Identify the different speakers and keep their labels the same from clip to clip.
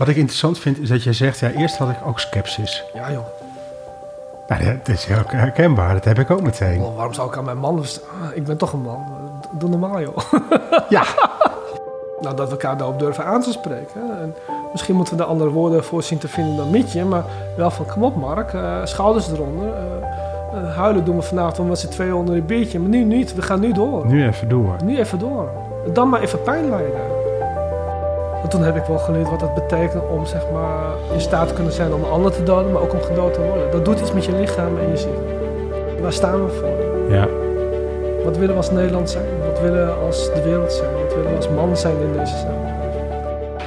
Speaker 1: Wat ik interessant vind is dat jij zegt, ja, eerst had ik ook sceptisch.
Speaker 2: Ja joh.
Speaker 1: Nou, dat is heel herkenbaar, dat heb ik ook meteen.
Speaker 2: Oh, waarom zou ik aan mijn man... Ah, Ik ben toch een man. Doe normaal joh.
Speaker 1: Ja,
Speaker 2: Nou, dat we elkaar daarop durven aan te spreken. En misschien moeten we er andere woorden voor zien te vinden dan mietje. Maar wel van, kom op Mark, eh, schouders eronder. eh, eh, huilen doen we vanavond om met z'n tweeën onder een biertje. Maar nu niet, we gaan nu door.
Speaker 1: nu even door.
Speaker 2: Nu even door. Dan maar even pijn lijden. En toen heb ik wel geleerd wat dat betekent om zeg maar, in staat te kunnen zijn om een ander te doden, maar ook om gedood te worden. Dat doet iets met je lichaam en je ziel. Waar staan we voor?
Speaker 1: Ja.
Speaker 2: Wat willen we als Nederland zijn? Wat willen we als de wereld zijn? Wat willen we als man zijn in deze samenleving?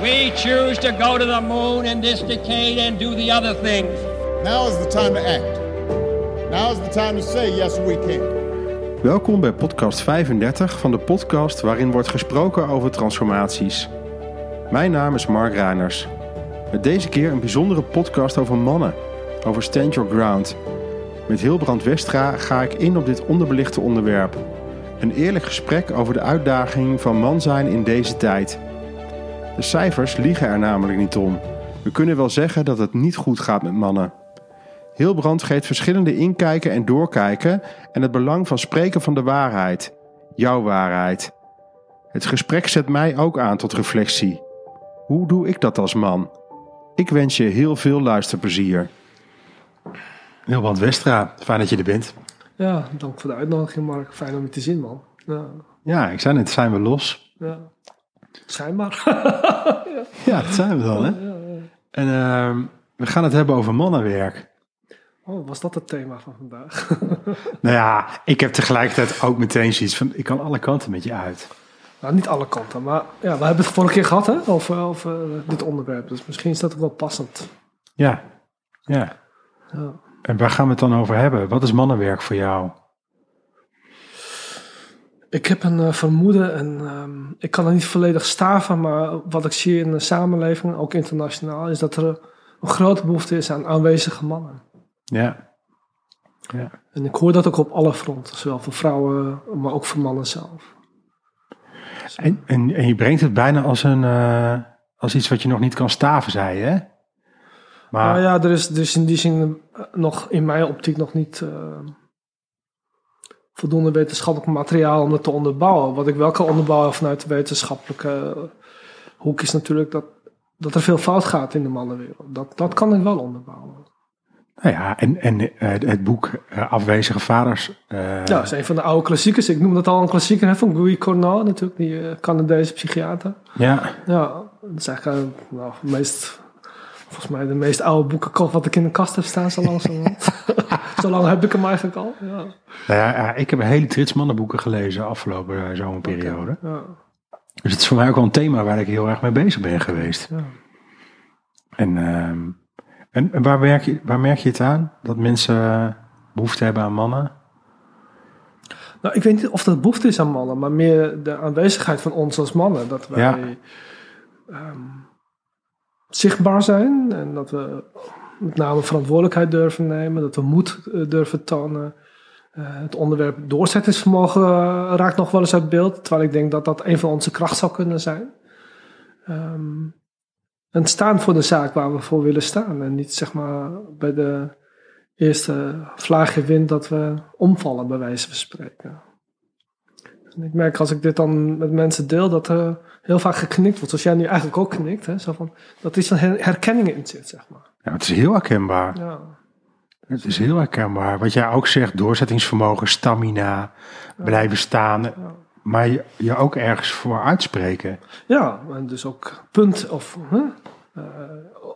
Speaker 3: We choose to go to the moon in this decade and do the other things.
Speaker 4: Now is the time to act. Now is the time to say, yes, we can.
Speaker 1: Welkom bij podcast 35 van de podcast waarin wordt gesproken over transformaties. Mijn naam is Mark Reiners. Met deze keer een bijzondere podcast over mannen, over Stand Your Ground. Met Hilbrand Westra ga ik in op dit onderbelichte onderwerp. Een eerlijk gesprek over de uitdaging van man zijn in deze tijd. De cijfers liegen er namelijk niet om. We kunnen wel zeggen dat het niet goed gaat met mannen. Hilbrand geeft verschillende inkijken en doorkijken en het belang van spreken van de waarheid. Jouw waarheid. Het gesprek zet mij ook aan tot reflectie. Hoe doe ik dat als man? Ik wens je heel veel luisterplezier. Hilbrand Westra, fijn dat je er bent.
Speaker 2: Ja, dank voor de uitnodiging Mark. Fijn om je te zien man. Ja,
Speaker 1: Ja, ik zei net, zijn we los?
Speaker 2: ja. Schijnbaar.
Speaker 1: Ja, dat zijn we dan, hè? En ehm, we gaan het hebben over mannenwerk.
Speaker 2: Oh, was dat het thema van vandaag?
Speaker 1: Nou ja, ik heb tegelijkertijd ook meteen zoiets van, ik kan alle kanten met je uit.
Speaker 2: Nou, niet alle kanten, maar ja, we hebben het vorige keer gehad hè, over, over dit onderwerp. Dus misschien is dat ook wel passend.
Speaker 1: Ja, ja.
Speaker 2: Ja.
Speaker 1: En waar gaan we het dan over hebben? Wat is mannenwerk voor jou?
Speaker 2: Ik heb een eh, vermoeden en ehm, ik kan het niet volledig staven, maar wat ik zie in de samenleving, ook internationaal, is dat er een grote behoefte is aan aanwezige mannen.
Speaker 1: Ja. Ja.
Speaker 2: En ik hoor dat ook op alle fronten, zowel voor vrouwen, maar ook voor mannen zelf.
Speaker 1: En, en, en je brengt het bijna als, een, eh, als iets wat je nog niet kan staven, zei je, hè? Maar
Speaker 2: Maar ja, er is dus in die zin eh, nog in mijn optiek nog niet eh, voldoende wetenschappelijk materiaal om dat te onderbouwen. Wat ik wel kan onderbouwen vanuit de wetenschappelijke hoek is natuurlijk dat, dat er veel fout gaat in de mannenwereld. Dat, dat kan ik wel onderbouwen.
Speaker 1: Nou ja, en, en eh, het boek eh, Afwezige Vaders. eh,
Speaker 2: Ja, dat is een van de oude klassiekers. Ik noem dat al een klassieker hè, van Guy Cornell natuurlijk, die eh, Canadese psychiater.
Speaker 1: ja,
Speaker 2: Ja, dat is eigenlijk nou, het meest, volgens mij de meest oude boekenkop wat ik in de kast heb staan, zo lang zo Zo lang heb ik hem eigenlijk al. Ja.
Speaker 1: nou ja, ik heb een hele trits mannenboeken gelezen afgelopen zomerperiode.
Speaker 2: Ja,
Speaker 1: Dus het is voor mij ook wel een thema waar ik heel erg mee bezig ben geweest.
Speaker 2: ja.
Speaker 1: En, ehm, en, en waar, merk je, waar merk je het aan? Dat mensen eh, behoefte hebben aan mannen?
Speaker 2: Nou, ik weet niet of dat behoefte is aan mannen, maar meer de aanwezigheid van ons als mannen. Dat wij
Speaker 1: Ja.
Speaker 2: ehm, zichtbaar zijn en dat we met name verantwoordelijkheid durven nemen, dat we moed eh, durven tonen. Eh, het onderwerp doorzettingsvermogen eh, raakt nog wel eens uit beeld, terwijl ik denk dat dat een van onze kracht zou kunnen zijn. Ehm, en staan voor de zaak waar we voor willen staan en niet zeg maar bij de eerste vlaagje wind dat we omvallen, bij wijze van spreken. En ik merk als ik dit dan met mensen deel, dat er heel vaak geknikt wordt, zoals jij nu eigenlijk ook knikt. Hè? Zo van, dat er iets van her- herkenning in zit, zeg maar.
Speaker 1: Ja, het is heel herkenbaar.
Speaker 2: Ja,
Speaker 1: Het is heel herkenbaar. Wat jij ook zegt, doorzettingsvermogen, stamina, blijven staan. Maar je, je ook ergens voor uitspreken.
Speaker 2: ja en dus ook punt of hè? eh,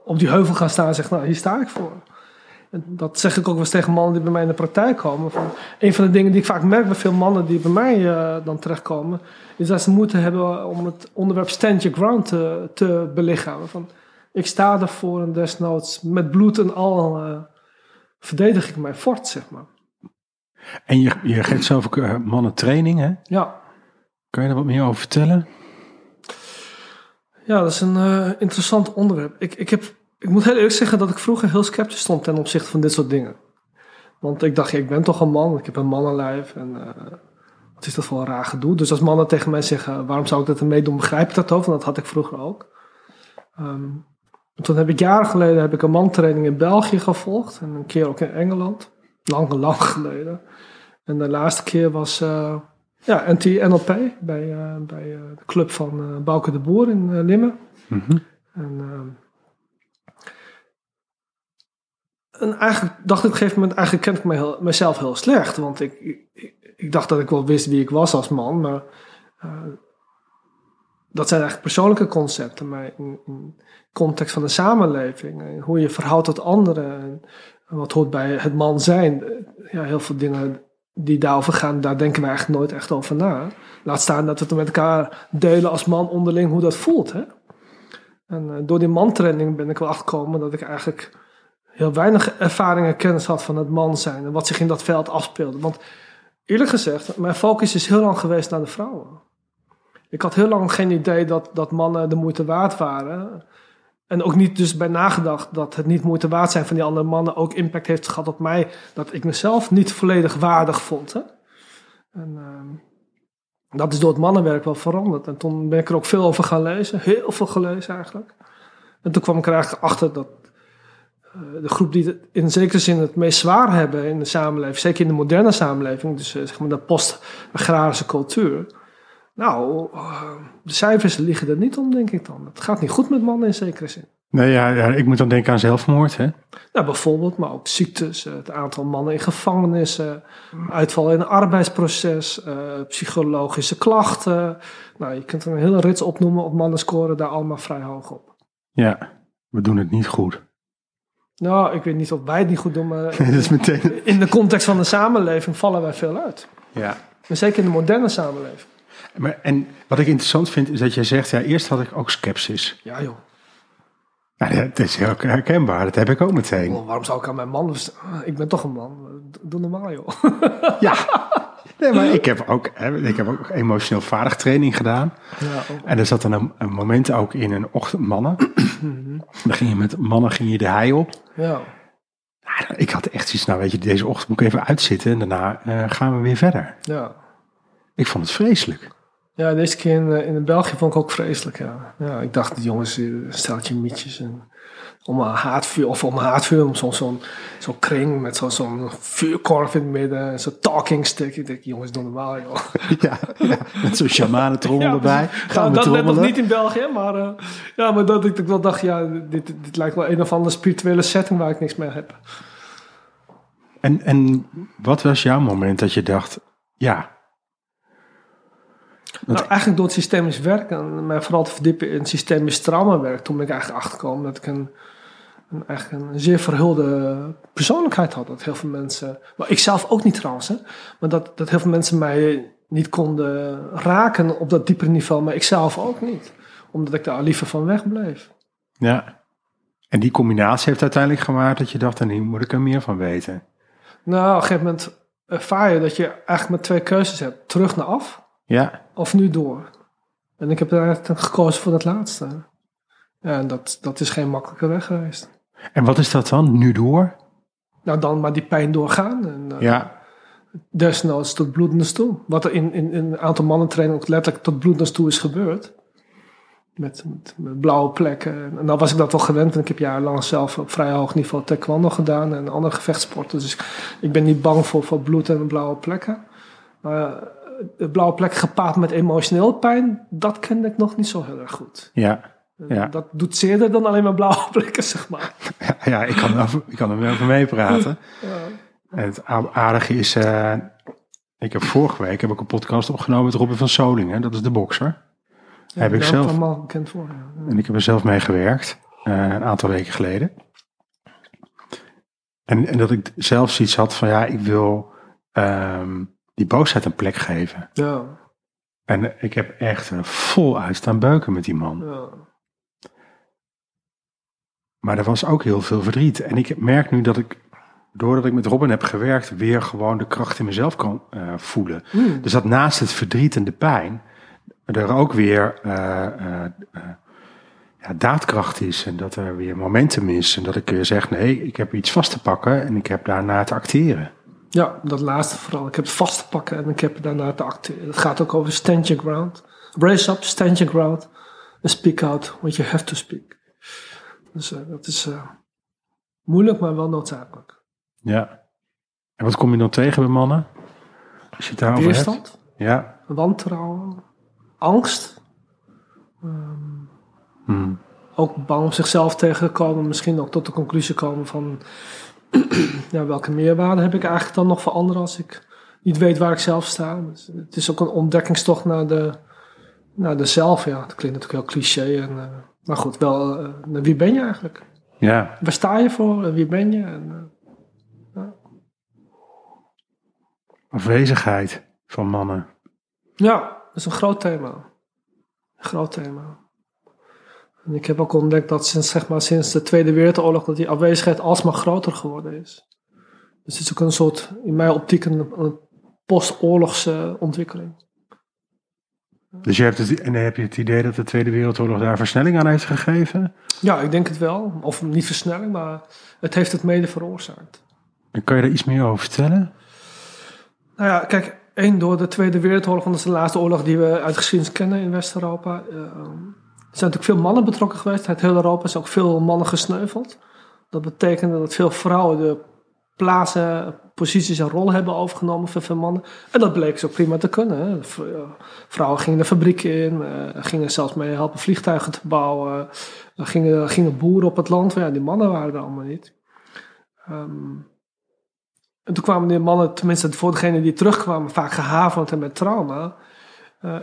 Speaker 2: op die heuvel gaan staan en zeggen, nou, hier sta ik voor. En dat zeg ik ook wel eens tegen mannen die bij mij in de praktijk komen. Van, een van de dingen die ik vaak merk bij veel mannen die bij mij eh, dan terechtkomen, is dat ze moeite hebben om het onderwerp stand your ground te, te belichamen. Van, ik sta ervoor en desnoods met bloed en al eh, verdedig ik mijn fort, zeg maar.
Speaker 1: En je, je geeft zelf ook mannen training, hè?
Speaker 2: Ja,
Speaker 1: Kan je daar wat meer over vertellen?
Speaker 2: ja dat is een eh, interessant onderwerp. Ik, ik, heb, ik moet heel eerlijk zeggen dat ik vroeger heel sceptisch stond ten opzichte van dit soort dingen. Want ik dacht, ik ben toch een man, ik heb een mannenlijf en eh, wat is dat voor een raar gedoe. Dus als mannen tegen mij zeggen, waarom zou ik dat ermee doen, begrijp ik dat ook, want dat had ik vroeger ook. Ehm, En toen heb ik jaren geleden heb ik een mantraining in België gevolgd. En een keer ook in Engeland. Lang, lang geleden. En de laatste keer was uh, ja, NT-NLP bij, uh, bij uh, de club van uh, Bouke de Boer in Limmen.
Speaker 1: Mhm.
Speaker 2: En, en eigenlijk dacht ik op een gegeven moment, eigenlijk ken ik me heel, mezelf heel slecht. Want ik, ik, ik, dacht dat ik wel wist wie ik was als man, maar dat zijn eigenlijk persoonlijke concepten. Maar in, in context van de samenleving, en hoe je verhoudt tot anderen, en wat hoort bij het man zijn. Ja, heel veel dingen die daarover gaan, daar denken we eigenlijk nooit echt over na. Laat staan dat we het met elkaar delen als man onderling hoe dat voelt. Hè? En uh, door die mantraining ben ik wel achtergekomen dat ik eigenlijk heel weinig ervaring en kennis had van het man zijn en wat zich in dat veld afspeelde. Want eerlijk gezegd, mijn focus is heel lang geweest naar de vrouwen. Ik had heel lang geen idee dat, dat mannen de moeite waard waren. En ook niet dus bij nagedacht dat het niet moeite waard zijn van die andere mannen ook impact heeft gehad op mij. Dat ik mezelf niet volledig waardig vond. Hè? En uh, dat is door het mannenwerk wel veranderd. En toen ben ik er ook veel over gaan lezen. Heel veel gelezen eigenlijk. En toen kwam ik er eigenlijk achter dat uh, de groep die het in zekere zin het meest zwaar hebben in de samenleving. Zeker in de moderne samenleving. Dus uh, zeg maar de post-agrarische cultuur. Nou, de cijfers liggen er niet om, denk ik dan. Het gaat niet goed met mannen in zekere zin.
Speaker 1: Nee, ja, ja ik moet dan denken aan zelfmoord, hè?
Speaker 2: Nou, bijvoorbeeld, maar ook ziektes, het aantal mannen in gevangenissen, uitval in het arbeidsproces, uh, psychologische klachten. Nou, je kunt er een hele rits opnoemen op mannen scoren daar allemaal vrij hoog op.
Speaker 1: Ja, we doen het niet goed.
Speaker 2: Nou, ik weet niet of wij het niet goed doen, maar
Speaker 1: Dat is meteen...
Speaker 2: in de context van de samenleving vallen wij veel uit.
Speaker 1: Ja.
Speaker 2: En zeker in de moderne samenleving.
Speaker 1: Maar, en wat ik interessant vind, is dat jij zegt, ja, eerst had ik ook sceptisch.
Speaker 2: Ja, joh.
Speaker 1: Nou, dat is heel herkenbaar, dat heb ik ook meteen.
Speaker 2: Oh, waarom zou ik aan mijn man... Ik ben toch een man. Doe normaal, joh.
Speaker 1: Ja, nee, maar ik heb ook, ik heb ook emotioneel vaardig training gedaan.
Speaker 2: Ja, ook.
Speaker 1: En er zat dan een, een moment ook in een ochtend mannen. dan ging je met mannen ging je de hei op.
Speaker 2: ja.
Speaker 1: Nou, ik had echt zoiets, nou weet je, deze ochtend moet ik even uitzitten en daarna eh, gaan we weer verder.
Speaker 2: ja.
Speaker 1: Ik vond het vreselijk.
Speaker 2: Ja, deze keer in, eh, in België vond ik ook vreselijk, ja. ja ik dacht, die jongens, eh, steltje mietjes en om een haatvuur, of om een haatvuur, om zo'n zo'n kring met zo'n zo'n vuurkorf in het midden, en zo'n talking stick. Ik denk, jongens, doe normaal, joh.
Speaker 1: Ja, ja met zo'n shamanentrommel
Speaker 2: Ja,
Speaker 1: erbij. Gaan
Speaker 2: Nou,
Speaker 1: we
Speaker 2: dat net nog niet in België, maar, eh, ja, maar dat ik wel dacht, ja, dit, dit lijkt wel een of andere spirituele setting waar ik niks mee heb.
Speaker 1: En, en wat was jouw moment dat je dacht, ja,
Speaker 2: Nou, eigenlijk door het systemisch werk en mij vooral te verdiepen in systemisch traumawerk, toen ben ik eigenlijk achtergekomen dat ik een, een, eigenlijk een zeer verhulde persoonlijkheid had. Dat heel veel mensen, maar ik zelf ook niet trouwens, hè, maar dat, dat heel veel mensen mij niet konden raken op dat diepere niveau, maar ik zelf ook niet. Omdat ik daar liever van weg bleef.
Speaker 1: ja. En die combinatie heeft uiteindelijk gemaakt dat je dacht, en hier moet ik er meer van weten.
Speaker 2: Nou, op een gegeven moment ervaar je dat je eigenlijk maar twee keuzes hebt. Terug naar af
Speaker 1: Ja,
Speaker 2: of nu door. En ik heb eigenlijk gekozen voor dat laatste. Ja, en dat, dat is geen makkelijke weg geweest.
Speaker 1: en wat is dat dan, nu door?
Speaker 2: Nou, dan maar die pijn doorgaan. En, uh,
Speaker 1: Ja,
Speaker 2: Desnoods tot bloedens toe. Wat er in, in, in een aantal mannentrainingen ook letterlijk tot bloedens toe is gebeurd. Met, met, met blauwe plekken. En nou was ik dat wel gewend. En ik heb jarenlang zelf op vrij hoog niveau taekwondo gedaan. En andere gevechtsporten. Dus ik ben niet bang voor, voor bloed en blauwe plekken. Maar de blauwe plekken gepaard met emotioneel pijn. Dat kende ik nog niet zo heel erg goed.
Speaker 1: ja. Ja.
Speaker 2: Dat doet zeerder dan alleen maar blauwe plekken, zeg maar.
Speaker 1: Ja, ja ik, kan er over, ik kan er wel over meepraten.
Speaker 2: Ja.
Speaker 1: Het aardige is, eh, ik heb vorige week heb ik een podcast opgenomen met Robin van Solingen, dat is de bokser. Heb ik zelf.
Speaker 2: allemaal bekend voor.
Speaker 1: En ik heb er zelf mee gewerkt, eh, een aantal weken geleden. En, en dat ik zelf zoiets had van, ja, ik wil ehm, die boosheid een plek geven.
Speaker 2: Ja,
Speaker 1: En ik heb echt eh, voluit staan beuken met die man.
Speaker 2: ja.
Speaker 1: Maar er was ook heel veel verdriet. En ik merk nu dat ik, doordat ik met Robin heb gewerkt, weer gewoon de kracht in mezelf kan eh, voelen.
Speaker 2: Hmm.
Speaker 1: Dus dat naast het verdriet en de pijn, er ook weer eh, ja, daadkracht is. En dat er weer momentum is. En dat ik weer zeg, nee, ik heb iets vast te pakken en ik heb daarna te acteren.
Speaker 2: Ja, dat laatste vooral. Ik heb het vast te pakken en ik heb daarna te acteren. Het gaat ook over stand your ground. Brace up, stand your ground. And speak out when you have to speak. Dus eh, dat is eh, moeilijk, maar wel noodzakelijk.
Speaker 1: Ja. En wat kom je dan tegen bij mannen? Als je het daarover hebt?
Speaker 2: Weerstand,
Speaker 1: Ja.
Speaker 2: wantrouwen, angst. Ehm,
Speaker 1: Hmm.
Speaker 2: ook bang om zichzelf tegen te komen. Misschien ook tot de conclusie komen van... ja, welke meerwaarde heb ik eigenlijk dan nog voor anderen als ik niet weet waar ik zelf sta. Dus het is ook een ontdekkingstocht naar de, naar de zelf. Ja, dat klinkt natuurlijk heel cliché. En, eh, maar goed, wel, eh, naar wie ben je eigenlijk?
Speaker 1: Ja.
Speaker 2: Waar sta je voor en wie ben je? En, eh,
Speaker 1: Afwezigheid van mannen.
Speaker 2: ja, dat is een groot thema. Een groot thema. En ik heb ook ontdekt dat sinds, zeg maar, sinds de Tweede Wereldoorlog dat die afwezigheid alsmaar groter geworden is. Dus het is ook een soort, in mijn optiek, een, een postoorlogse ontwikkeling.
Speaker 1: Dus je hebt het, en heb je het idee dat de Tweede Wereldoorlog daar versnelling aan heeft gegeven?
Speaker 2: Ja, ik denk het wel. Of niet versnelling, maar het heeft het mede veroorzaakt.
Speaker 1: En kan je daar iets meer over vertellen?
Speaker 2: Nou ja, kijk, één door de Tweede Wereldoorlog, want dat is de laatste oorlog die we uit de geschiedenis kennen in West-Europa. Eh, er zijn natuurlijk veel mannen betrokken geweest. Uit heel Europa zijn ook veel mannen gesneuveld. Dat betekende dat veel vrouwen de plaatsen, posities en rollen hebben overgenomen van veel mannen. En dat bleek ook prima te kunnen. Eh, Vrouwen gingen de fabrieken in, eh, gingen zelfs mee helpen vliegtuigen te bouwen. eh, gingen, gingen boeren op het land. Ja, die mannen waren er allemaal niet. Ehm, en toen kwamen die mannen, tenminste voor degenen die terugkwamen, vaak gehavend en met trauma.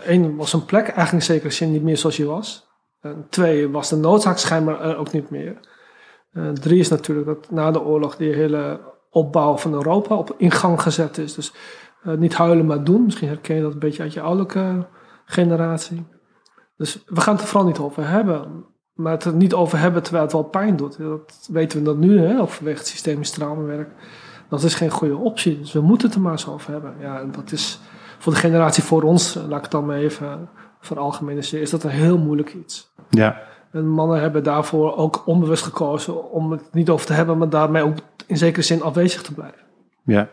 Speaker 2: Eén was een plek eigenlijk in zekere zin niet meer zoals je was. En twee was de noodzaak schijnbaar ook niet meer. Eh, drie is natuurlijk dat na de oorlog die hele opbouw van Europa op in gang gezet is. Dus eh, niet huilen maar doen. Misschien herken je dat een beetje uit je ouderlijke generatie. Dus we gaan het er vooral niet over hebben. Maar het er niet over hebben terwijl het wel pijn doet. Dat weten we dat nu, hè, of vanwege het systemisch traumawerk. Dat is geen goede optie. Dus we moeten het er maar eens over hebben. Ja, en dat is voor de generatie voor ons, eh, laat ik het dan maar even veralgemeniseren, is dat een heel moeilijk iets.
Speaker 1: Ja.
Speaker 2: En mannen hebben daarvoor ook onbewust gekozen om het niet over te hebben, maar daarmee ook in zekere zin afwezig te blijven.
Speaker 1: Ja.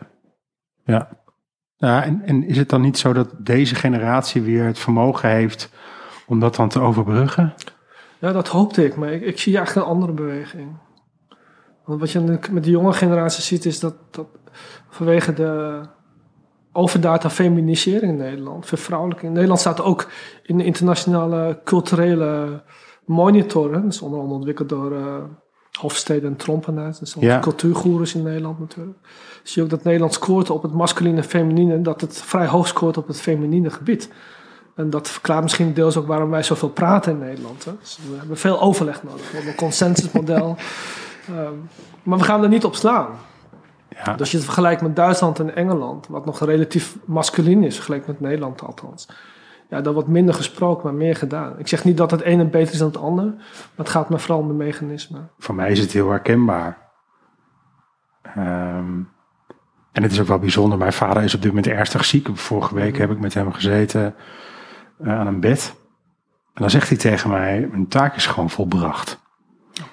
Speaker 1: Ja. ja en, en is het dan niet zo dat deze generatie weer het vermogen heeft om dat dan te overbruggen?
Speaker 2: Ja, dat hoopte ik, maar ik, ik zie eigenlijk een andere beweging. Want wat je met de jonge generatie ziet, is dat, dat vanwege de overdata feminisering in Nederland, vervrouwelijking. In Nederland staat ook in de internationale culturele monitor, hè, dat is onder andere ontwikkeld door uh, Hofstede en Trompenaars, dat zijn
Speaker 1: Ja.
Speaker 2: cultuurgoeroes in Nederland natuurlijk. Zie je ook dat Nederland scoort op het masculine en feminine, dat het vrij hoog scoort op het feminine gebied. En dat verklaart misschien deels ook waarom wij zoveel praten in Nederland. Hè. Dus we hebben veel overleg nodig. We hebben een consensusmodel. Ehm, maar we gaan er niet op slaan.
Speaker 1: Ja.
Speaker 2: Dus als je het vergelijkt met Duitsland en Engeland, wat nog relatief masculin is, vergeleken met Nederland althans. Ja, daar wordt minder gesproken, maar meer gedaan. Ik zeg niet dat het ene beter is dan het ander, maar het gaat me vooral om de mechanismen.
Speaker 1: Voor mij is het heel herkenbaar. Ehm, en het is ook wel bijzonder. Mijn vader is op dit moment ernstig ziek. Vorige week heb ik met hem gezeten eh, aan een bed. En dan zegt hij tegen mij, mijn taak is gewoon volbracht.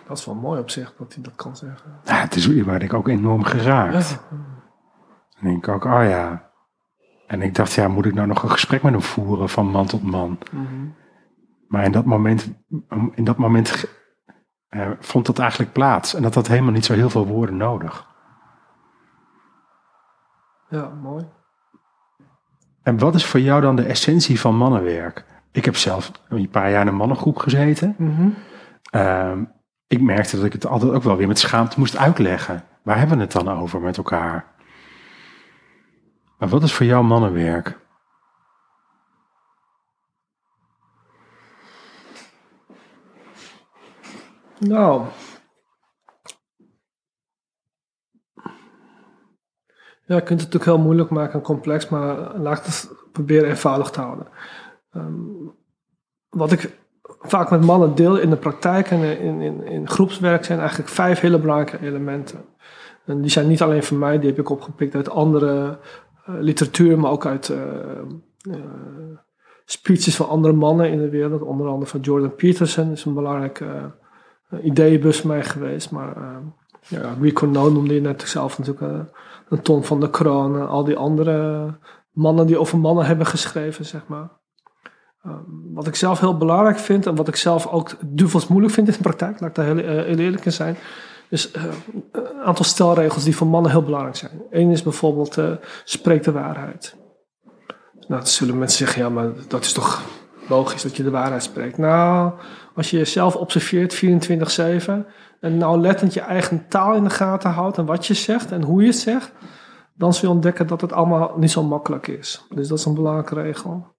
Speaker 2: Dat is wel mooi op zich, dat hij dat kan zeggen.
Speaker 1: Ja, het is waar ik ook enorm geraakt.
Speaker 2: Ja.
Speaker 1: En denk ik ook, oh ja. En ik dacht, ja, moet ik nou nog een gesprek met hem voeren van man tot man?
Speaker 2: Mhm.
Speaker 1: Maar in dat moment, in dat moment eh, vond dat eigenlijk plaats. En dat had helemaal niet zo heel veel woorden nodig.
Speaker 2: ja, mooi.
Speaker 1: En wat is voor jou dan de essentie van mannenwerk? Ik heb zelf een paar jaar in een mannengroep gezeten.
Speaker 2: Mhm.
Speaker 1: Ehm, ik merkte dat ik het altijd ook wel weer met schaamte moest uitleggen. Waar hebben we het dan over met elkaar? Maar wat is voor jou mannenwerk?
Speaker 2: Nou. Ja, je kunt het natuurlijk heel moeilijk maken en complex, maar laat het proberen eenvoudig te houden. Ehm, wat ik vaak met mannen deel in de praktijk en in, in, in groepswerk zijn eigenlijk vijf hele belangrijke elementen. En die zijn niet alleen van mij, die heb ik opgepikt uit andere eh, literatuur, maar ook uit eh, eh, speeches van andere mannen in de wereld. Onder andere van Jordan Peterson, is een belangrijke ideeënbus voor mij geweest. Maar ja, Rico No noemde je net zelf natuurlijk een ton van de kroon. En al die andere mannen die over mannen hebben geschreven, zeg maar. Ehm, wat ik zelf heel belangrijk vind en wat ik zelf ook duvels moeilijk vind in de praktijk, laat ik daar heel, eh, eerlijk in zijn, is eh, een aantal stelregels die voor mannen heel belangrijk zijn. Eén is bijvoorbeeld uh, spreek de waarheid. Nou, zullen mensen zeggen, ja, maar dat is toch logisch dat je de waarheid spreekt. Nou, als je jezelf observeert 24-7 en nauwlettend je eigen taal in de gaten houdt en wat je zegt en hoe je het zegt, dan zul je ontdekken dat het allemaal niet zo makkelijk is. Dus dat is een belangrijke regel.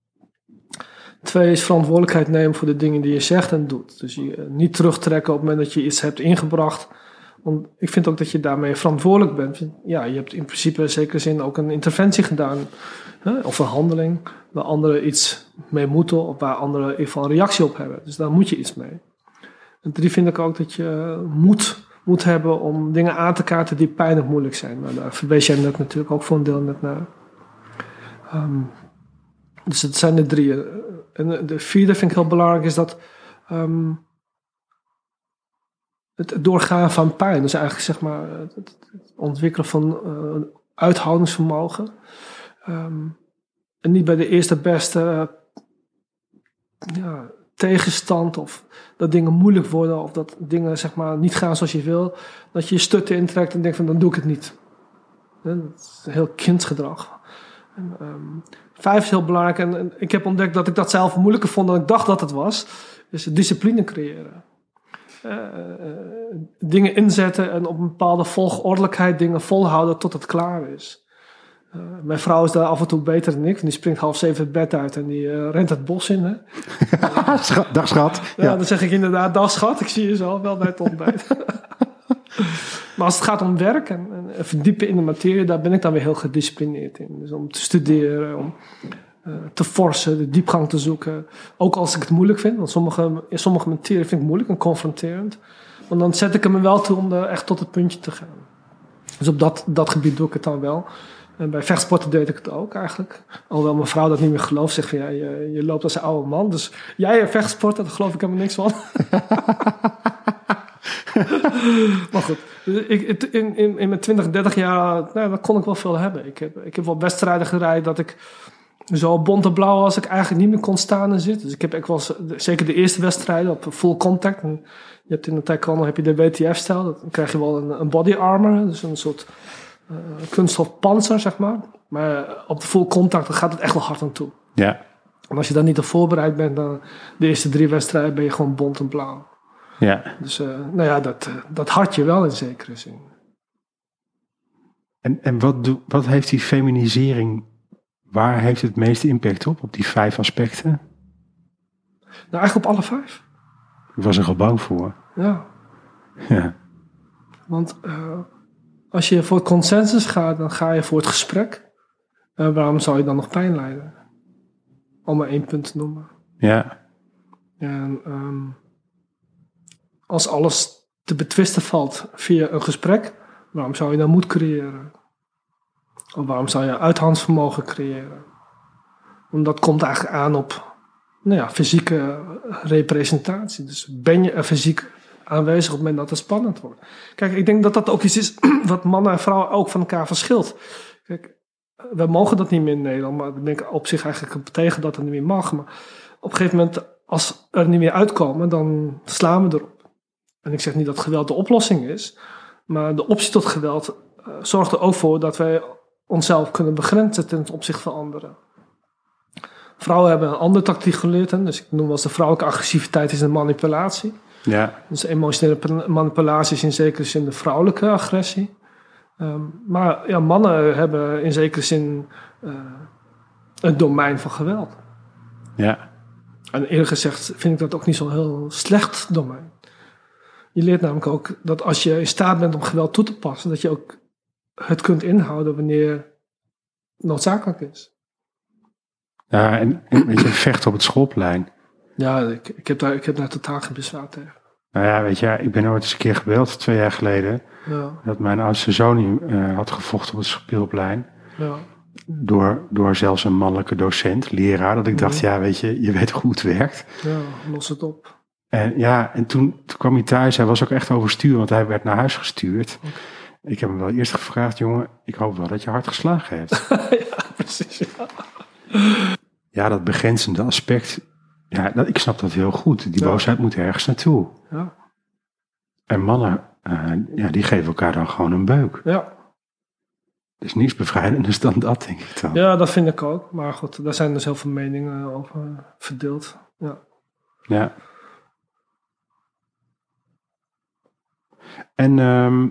Speaker 2: Twee is verantwoordelijkheid nemen voor de dingen die je zegt en doet. Dus je niet terugtrekken op het moment dat je iets hebt ingebracht. Want ik vind ook dat je daarmee verantwoordelijk bent. Ja, je hebt in principe in zekere zin ook een interventie gedaan. Hè, of een handeling waar anderen iets mee moeten. Of waar anderen in ieder geval een reactie op hebben. Dus daar moet je iets mee. En drie vind ik ook dat je moed moet hebben om dingen aan te kaarten die pijnlijk moeilijk zijn. Maar daar verwees jij net natuurlijk ook voor een deel net naar. Um, dus het zijn de drie. En de vierde vind ik heel belangrijk is dat um, het doorgaan van pijn. Dus eigenlijk zeg maar het, ontwikkelen van uh, uithoudingsvermogen. Um, en niet bij de eerste beste uh, ja, tegenstand of dat dingen moeilijk worden of dat dingen zeg maar niet gaan zoals je wil. Dat je je stutten intrekt en denkt van dan doe ik het niet. Dat is heel kindgedrag. En, um, vijf is heel belangrijk en, en, ik heb ontdekt dat ik dat zelf moeilijker vond dan ik dacht dat het was. Dus discipline creëren. Uh, uh, dingen inzetten en op een bepaalde volgordelijkheid dingen volhouden tot het klaar is. Uh, mijn vrouw is daar af en toe beter dan ik. Die springt half zeven het bed uit en die rent het bos in. Hè.
Speaker 1: dag schat.
Speaker 2: Ja, ja, dan zeg ik inderdaad, dag schat, ik zie je zo wel bij het ontbijt. maar als het gaat om werk en, en, verdiepen in de materie, daar ben ik dan weer heel gedisciplineerd in. Dus om te studeren, om uh, te forsen, de diepgang te zoeken. Ook als ik het moeilijk vind, want sommige, sommige materie vind ik moeilijk en confronterend. Want dan zet ik er wel toe om echt tot het puntje te gaan. Dus op dat, dat gebied doe ik het dan wel. En bij vechtsporten deed ik het ook eigenlijk. Alhoewel mijn vrouw dat niet meer gelooft. Zegt van ja, je, je loopt als een oude man. Dus jij vechtsporten, daar geloof ik helemaal niks van. maar goed, ik, in, in, in mijn 20, 30 jaar, nou, dat kon ik wel veel hebben. Ik heb, ik heb wel wedstrijden gereden dat ik zo bont en blauw als ik eigenlijk niet meer kon staan en zitten. Dus ik heb ik was zeker de eerste wedstrijden op full contact. En je hebt in de taekwondo heb je de WTF-stijl. Dan krijg je wel een, een body armor, dus een soort uh, kunststof panzer, zeg maar. Maar op de full contact dan gaat het echt wel hard aan toe.
Speaker 1: Ja.
Speaker 2: En als je dan niet op voorbereid bent, dan de eerste drie wedstrijden ben je gewoon bont en blauw.
Speaker 1: Ja.
Speaker 2: Dus uh, nou ja, dat, uh, dat had je wel in zekere zin.
Speaker 1: En, en wat, do, wat heeft die feminisering, waar heeft het meeste impact op, op die vijf aspecten?
Speaker 2: Nou, eigenlijk op alle vijf.
Speaker 1: Ik was er al bang voor.
Speaker 2: Ja.
Speaker 1: Ja.
Speaker 2: Want uh, als je voor het consensus gaat, dan ga je voor het gesprek. waarom zou je dan nog pijn lijden? Om maar één punt te noemen.
Speaker 1: Ja.
Speaker 2: En um, als alles te betwisten valt via een gesprek, waarom zou je dan moed creëren? Of waarom zou je uithandsvermogen creëren? Want dat komt eigenlijk aan op nou ja, fysieke representatie. Dus ben je er fysiek aanwezig op het moment dat het spannend wordt? Kijk, ik denk dat dat ook iets is wat mannen en vrouwen ook van elkaar verschilt. Kijk, we mogen dat niet meer in Nederland, maar daar ben ik op zich eigenlijk tegen dat het niet meer mag. Maar op een gegeven moment, als er niet meer uitkomen, dan slaan we erop. En ik zeg niet dat geweld de oplossing is, maar de optie tot geweld uh, zorgt er ook voor dat wij onszelf kunnen begrenzen ten opzichte van anderen. Vrouwen hebben een andere tactiek geleerd, hè? dus ik noem wel eens de vrouwelijke agressiviteit is een manipulatie.
Speaker 1: Ja.
Speaker 2: Dus emotionele manipulatie is in zekere zin de vrouwelijke agressie. Um, maar ja, mannen hebben in zekere zin uh, een domein van geweld.
Speaker 1: Ja.
Speaker 2: En eerlijk gezegd vind ik dat ook niet zo'n heel slecht domein. Je leert namelijk ook dat als je in staat bent om geweld toe te passen, dat je ook het kunt inhouden wanneer noodzakelijk is.
Speaker 1: Ja, en, en weet je, vechten op het schoolplein.
Speaker 2: Ja, ik, ik, heb daar, ik heb daar totaal geen bezwaar tegen.
Speaker 1: Nou ja, weet je, ik ben ooit eens een keer gebeld, twee jaar geleden,
Speaker 2: Ja,
Speaker 1: dat mijn oudste zoon uh, had gevochten op het speelplein.
Speaker 2: ja,
Speaker 1: Door, door zelfs een mannelijke docent, leraar. Dat ik dacht,
Speaker 2: Mhm.
Speaker 1: ja, weet je, je weet hoe het werkt.
Speaker 2: ja, los het op.
Speaker 1: En ja, en toen, toen kwam hij thuis. Hij was ook echt overstuur, want hij werd naar huis gestuurd. Ik heb hem wel eerst gevraagd, jongen, ik hoop wel dat je hard geslagen hebt.
Speaker 2: ja, precies. Ja.
Speaker 1: ja, dat begrenzende aspect Ja, dat, ik snap dat heel goed. Die
Speaker 2: Ja.
Speaker 1: boosheid moet ergens naartoe.
Speaker 2: Ja,
Speaker 1: En mannen, eh, ja, die geven elkaar dan gewoon een beuk.
Speaker 2: ja.
Speaker 1: Is niets bevrijdenders dan dat, denk ik dan.
Speaker 2: ja, dat vind ik ook. Maar goed, daar zijn dus heel veel meningen over verdeeld. Ja.
Speaker 1: Ja. En ehm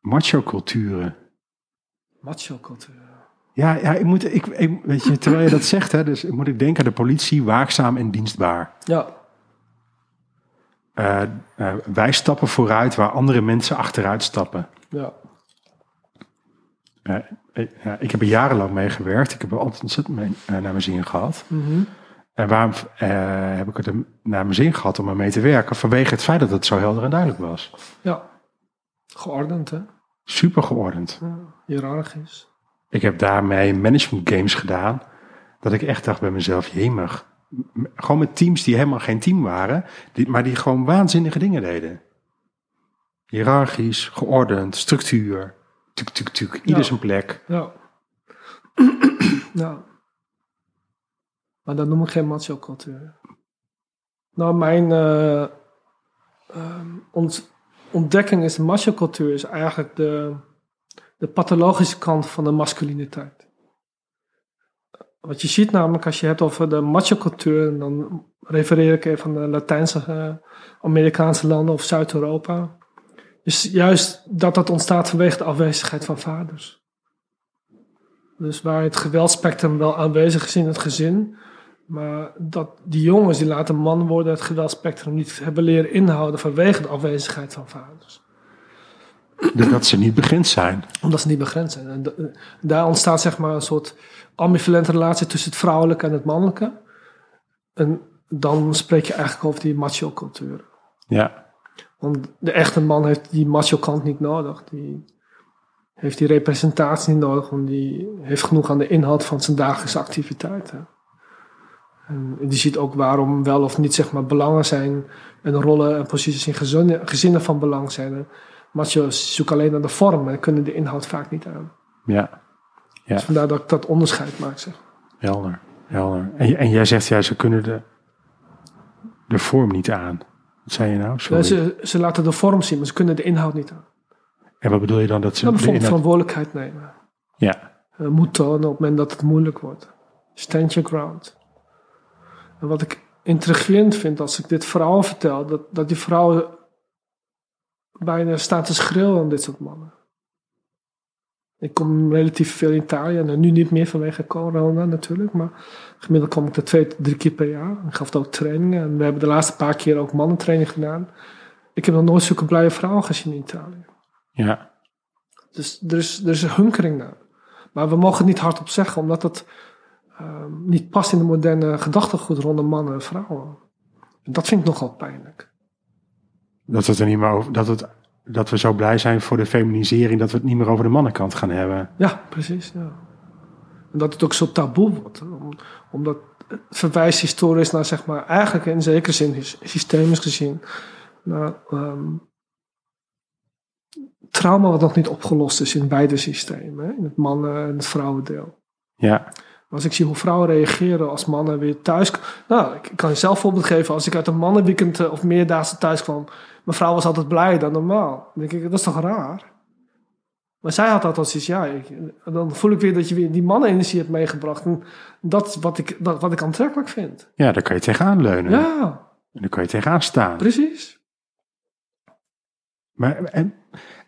Speaker 1: macho-culturen.
Speaker 2: Macho-cultuur.
Speaker 1: Ja, ja ik moet, ik, ik, weet je, terwijl je dat zegt, hè, dus moet ik denken aan de politie, waakzaam en dienstbaar.
Speaker 2: Ja,
Speaker 1: Eh, eh, wij stappen vooruit waar andere mensen achteruit stappen.
Speaker 2: ja.
Speaker 1: Eh, ik, ja, ik heb er jarenlang mee gewerkt. Ik heb er altijd ontzettend mee, naar mijn zin gehad.
Speaker 2: Mhm.
Speaker 1: En waarom heb ik het naar mijn zin gehad om ermee te werken? Vanwege het feit dat het zo helder en duidelijk was.
Speaker 2: ja. Geordend, hè?
Speaker 1: Super geordend.
Speaker 2: Ja. Hierarchisch.
Speaker 1: Ik heb daarmee management games gedaan. Dat ik echt dacht bij mezelf, jemig. Gewoon met teams die helemaal geen team waren. Die, maar die gewoon waanzinnige dingen deden. Hierarchisch, geordend, structuur. Tuk, tuk, tuk. Ieder
Speaker 2: Ja.
Speaker 1: zijn plek.
Speaker 2: Ja. ja. Maar dat noem ik geen macho-cultuur. Nou, mijn ont- ontdekking is de macho-cultuur is eigenlijk de, de pathologische kant van de masculiniteit. Wat je ziet namelijk als je hebt over de macho-cultuur, dan refereer ik even aan de Latijnse, eh, Amerikaanse landen of Zuid-Europa. is juist dat dat ontstaat vanwege de afwezigheid van vaders. Dus waar het geweldspectrum wel aanwezig is in het gezin, maar dat die jongens die later man worden het geweldspectrum niet hebben leren inhouden vanwege de afwezigheid van vaders.
Speaker 1: Dat ze niet begrensd zijn.
Speaker 2: Omdat ze niet begrensd zijn. En daar ontstaat zeg maar een soort ambivalente relatie tussen het vrouwelijke en het mannelijke. En dan spreek je eigenlijk over die macho-cultuur.
Speaker 1: Ja,
Speaker 2: Want de echte man heeft die macho kant niet nodig. Die heeft die representatie niet nodig, want die heeft genoeg aan de inhoud van zijn dagelijkse activiteiten. En die ziet ook waarom wel of niet zeg maar, belangen zijn en rollen en posities in gezinnen, gezinnen van belang zijn. Macho's zoeken alleen naar de vorm en kunnen de inhoud vaak niet aan.
Speaker 1: ja, Ja.
Speaker 2: Dus vandaar dat ik dat onderscheid maak. Zeg.
Speaker 1: helder. helder. En, en jij zegt, ja, ze kunnen de, de vorm niet aan. Wat zei je nou? Sorry.
Speaker 2: ze, ze laten de vorm zien, maar ze kunnen de inhoud niet aan.
Speaker 1: En wat bedoel je dan dat ze...
Speaker 2: Nou,
Speaker 1: de
Speaker 2: bijvoorbeeld
Speaker 1: inhoud-
Speaker 2: verantwoordelijkheid nemen.
Speaker 1: Ja,
Speaker 2: eh, moet tonen op het moment dat het moeilijk wordt. Stand your ground. En wat ik intrigerend vind als ik dit verhaal vertel, dat, dat die vrouwen bijna staan te schreeuwen aan dit soort mannen. Ik kom relatief veel in Italië en nu niet meer vanwege corona natuurlijk, maar gemiddeld kom ik er twee, drie keer per jaar. Ik gaf ook trainingen en we hebben de laatste paar keer ook mannentraining gedaan. Ik heb nog nooit zulke blije vrouwen gezien in Italië.
Speaker 1: ja,
Speaker 2: Dus er is, er is een hunkering naar. Maar we mogen het niet hardop zeggen, omdat het ehm, niet past in de moderne gedachtegoed rondom mannen en vrouwen. En dat vind ik nogal pijnlijk.
Speaker 1: dat, het er niet meer over, dat, het, dat we zo blij zijn voor de feminisering... dat we het niet meer over de mannenkant gaan hebben.
Speaker 2: Ja, precies. Ja. En dat het ook zo taboe wordt. Om- omdat het verwijst historisch naar, zeg maar, eigenlijk in zekere zin, systemisch gezien, naar ehm, trauma wat nog niet opgelost is in beide systemen. Hè? In het mannen- en het vrouwendeel.
Speaker 1: Ja,
Speaker 2: als ik zie hoe vrouwen reageren als mannen weer thuis... Nou, ik kan je zelf een voorbeeld geven. Als ik uit een mannenweekend eh, of meerdaagse thuis kwam... Mijn vrouw was altijd blijer dan normaal. Dan denk ik, dat is toch raar? Maar zij had altijd zoiets, ja... Ik, dan voel ik weer dat je weer die mannenenergie hebt meegebracht. En dat is wat ik, dat, wat ik aantrekkelijk vind.
Speaker 1: ja, daar kan je tegenaan leunen.
Speaker 2: Ja,
Speaker 1: En daar kan je tegenaan staan.
Speaker 2: precies.
Speaker 1: Maar, en,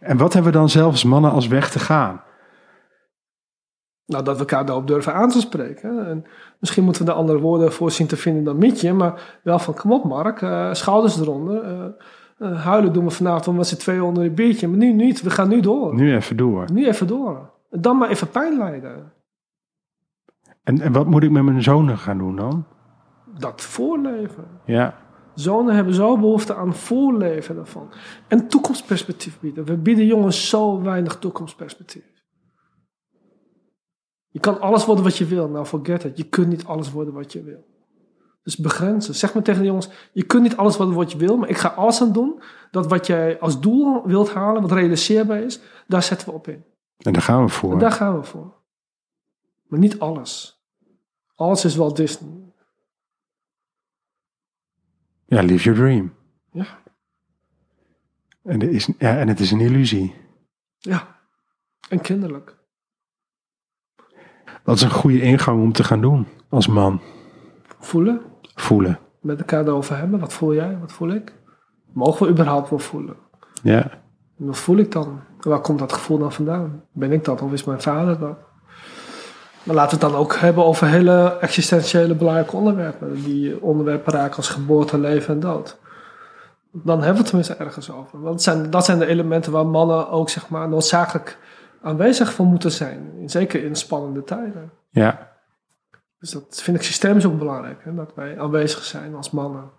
Speaker 1: en wat hebben we dan zelfs mannen als weg te gaan?
Speaker 2: Nou, dat we elkaar daarop durven aan te spreken. En misschien moeten we er andere woorden voor zien te vinden dan mietje. Maar wel van, kom op Mark, eh, schouders eronder. eh, eh, huilen doen we vanavond om met z'n tweeën onder een biertje. Maar nu niet, we gaan nu door. Nu,
Speaker 1: Nu even door.
Speaker 2: even door. Dan maar even pijn lijden.
Speaker 1: En, en wat moet ik met mijn zonen gaan doen dan?
Speaker 2: Dat voorleven.
Speaker 1: Ja,
Speaker 2: Zonen hebben zo behoefte aan voorleven daarvan. En toekomstperspectief bieden. We bieden jongens zo weinig toekomstperspectief. Je kan alles worden wat je wil. Nou, forget it. Je kunt niet alles worden wat je wil. Dus begrenzen. Zeg maar tegen de jongens, je kunt niet alles worden wat je wil, maar ik ga alles aan doen dat wat jij als doel wilt halen, wat realiseerbaar is, daar zetten we op in.
Speaker 1: en daar gaan we voor.
Speaker 2: En daar gaan we voor. Maar niet alles. Alles is wel Disney.
Speaker 1: Ja, live your dream.
Speaker 2: Ja.
Speaker 1: En, er is, ja, en het is een illusie.
Speaker 2: Ja. En kinderlijk.
Speaker 1: Dat is een goede ingang om te gaan doen als man.
Speaker 2: Voelen.
Speaker 1: Voelen.
Speaker 2: Met elkaar erover hebben. Wat voel jij? Wat voel ik? Mogen we überhaupt wel voelen?
Speaker 1: Ja.
Speaker 2: En wat voel ik dan? Waar komt dat gevoel dan vandaan? Ben ik dat of is mijn vader dat? Maar laten we het dan ook hebben over hele existentiële belangrijke onderwerpen. Die onderwerpen raken als geboorte, leven en dood. Dan hebben we het tenminste ergens over. Want dat zijn, dat zijn de elementen waar mannen ook zeg maar, noodzakelijk aanwezig voor moeten zijn. Zeker in spannende tijden.
Speaker 1: Ja.
Speaker 2: Dus dat vind ik systemisch ook belangrijk. Hè? Dat wij aanwezig zijn als mannen.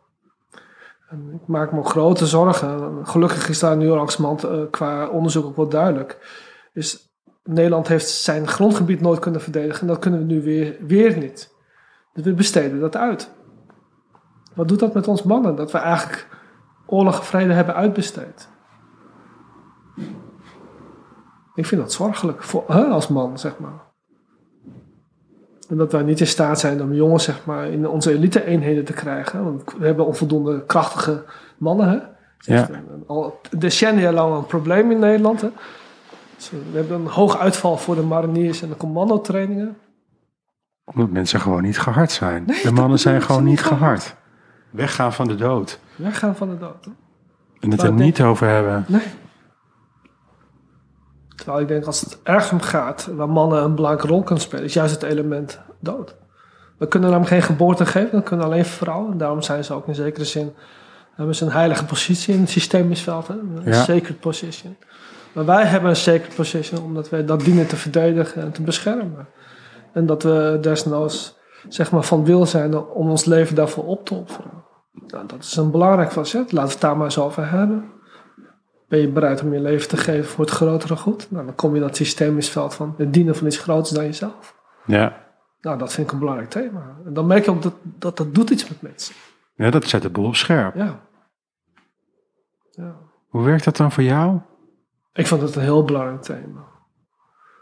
Speaker 2: En ik maak me grote zorgen. Gelukkig is daar nu langzamerhand uh, qua onderzoek ook wel duidelijk. Is Nederland heeft zijn grondgebied nooit kunnen verdedigen. En dat kunnen we nu weer, weer niet. Dus we besteden dat uit. Wat doet dat met ons mannen? Dat we eigenlijk oorlog en vrede hebben uitbesteed. Ik vind dat zorgelijk voor, hè, als man, zeg maar. En dat wij niet in staat zijn om jongens zeg maar, in onze elite-eenheden te krijgen. Want we hebben onvoldoende krachtige mannen. Hè?
Speaker 1: Ja.
Speaker 2: Al decennia lang een probleem in Nederland. Hè? Dus we hebben een hoog uitval voor de mariniers en de commandotrainingen.
Speaker 1: Omdat mensen gewoon niet gehard zijn.
Speaker 2: Nee,
Speaker 1: de
Speaker 2: dat
Speaker 1: mannen zijn gewoon niet gehard. Weggaan van de dood.
Speaker 2: Weggaan van de dood. Hè?
Speaker 1: En het
Speaker 2: Maar
Speaker 1: er niet over hebben.
Speaker 2: Nee. Terwijl ik denk als het ergens om gaat, waar mannen een belangrijke rol kunnen spelen, is juist het element dood. We kunnen hem geen geboorte geven, dat kunnen alleen vrouwen. En daarom zijn ze ook in zekere zin, hebben ze een heilige positie in het systemisch veld. Een
Speaker 1: Ja.
Speaker 2: sacred position. Maar wij hebben een sacred position omdat wij dat dienen te verdedigen en te beschermen. En dat we desnoods zeg maar, van wil zijn om ons leven daarvoor op te offeren. Nou, dat is een belangrijk facet. Laten we het daar maar eens over hebben. Ben je bereid om je leven te geven voor het grotere goed? Nou, dan kom je in dat systemisch veld van het dienen van iets groters dan jezelf.
Speaker 1: Ja.
Speaker 2: Nou, dat vind ik een belangrijk thema. En dan merk je ook dat dat, dat doet iets met mensen.
Speaker 1: ja, dat zet de boel op scherp.
Speaker 2: Ja. ja.
Speaker 1: Hoe werkt dat dan voor jou?
Speaker 2: Ik vond het een heel belangrijk thema.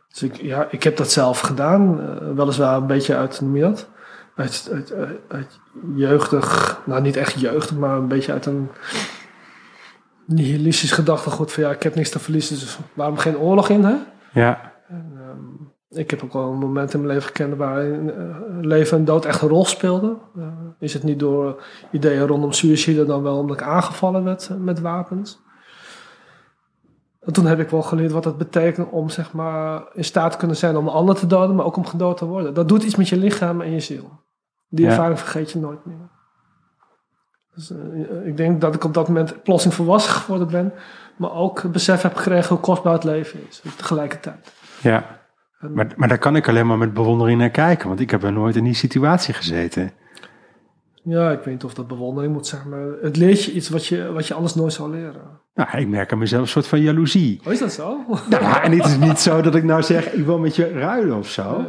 Speaker 2: Dus ik, ja, ik heb dat zelf gedaan. eh, weliswaar een beetje uit, noem je dat? Uit, uit, uit, uit jeugdig, nou niet echt jeugdig, maar een beetje uit een nihilistisch gedachtegoed van ja, ik heb niks te verliezen, dus waarom geen oorlog in, hè?
Speaker 1: Ja.
Speaker 2: Ik heb ook wel een moment in mijn leven gekend waarin eh, leven en dood echt een rol speelden. Eh, is het niet door ideeën rondom suïcide dan wel omdat ik aangevallen werd eh, met wapens. En toen heb ik wel geleerd wat het betekent om zeg maar, in staat te kunnen zijn om een ander te doden, maar ook om gedood te worden. Dat doet iets met je lichaam en je ziel. Die
Speaker 1: Ja.
Speaker 2: ervaring vergeet je nooit meer. Dus, eh, ik denk dat ik op dat moment plotseling volwassen geworden ben, maar ook besef heb gekregen hoe kostbaar het leven is tegelijkertijd.
Speaker 1: Ja. Maar, maar daar kan ik alleen maar met bewondering naar kijken. Want ik heb er nooit in die situatie gezeten.
Speaker 2: Ja, ik weet niet of dat bewondering moet zijn, maar het leert je iets wat je, wat je anders nooit zou leren.
Speaker 1: Nou, ik merk aan mezelf een soort van jaloezie.
Speaker 2: Oh, is dat zo?
Speaker 1: Nou, en het is niet zo dat ik nou zeg, ik wil met je ruilen of zo.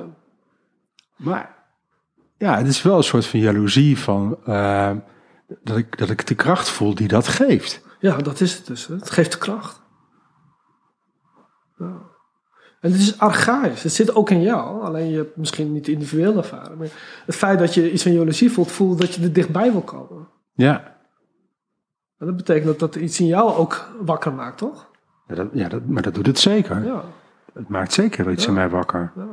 Speaker 1: Maar ja, het is wel een soort van jaloezie van eh, dat, ik, dat ik de kracht voel die dat geeft.
Speaker 2: Ja, dat is het dus. hè. Het geeft kracht. Ja. En het is archaïs. Het zit ook in jou. Alleen je hebt misschien niet individueel ervaren. Maar het feit dat je iets van jaloezie voelt, voelt dat je er dichtbij wil komen.
Speaker 1: Ja,
Speaker 2: En dat betekent dat dat iets in jou ook wakker maakt, toch?
Speaker 1: ja, dat, ja dat, maar dat doet het zeker.
Speaker 2: Ja.
Speaker 1: Het maakt zeker iets
Speaker 2: Ja.
Speaker 1: in mij wakker.
Speaker 2: ja.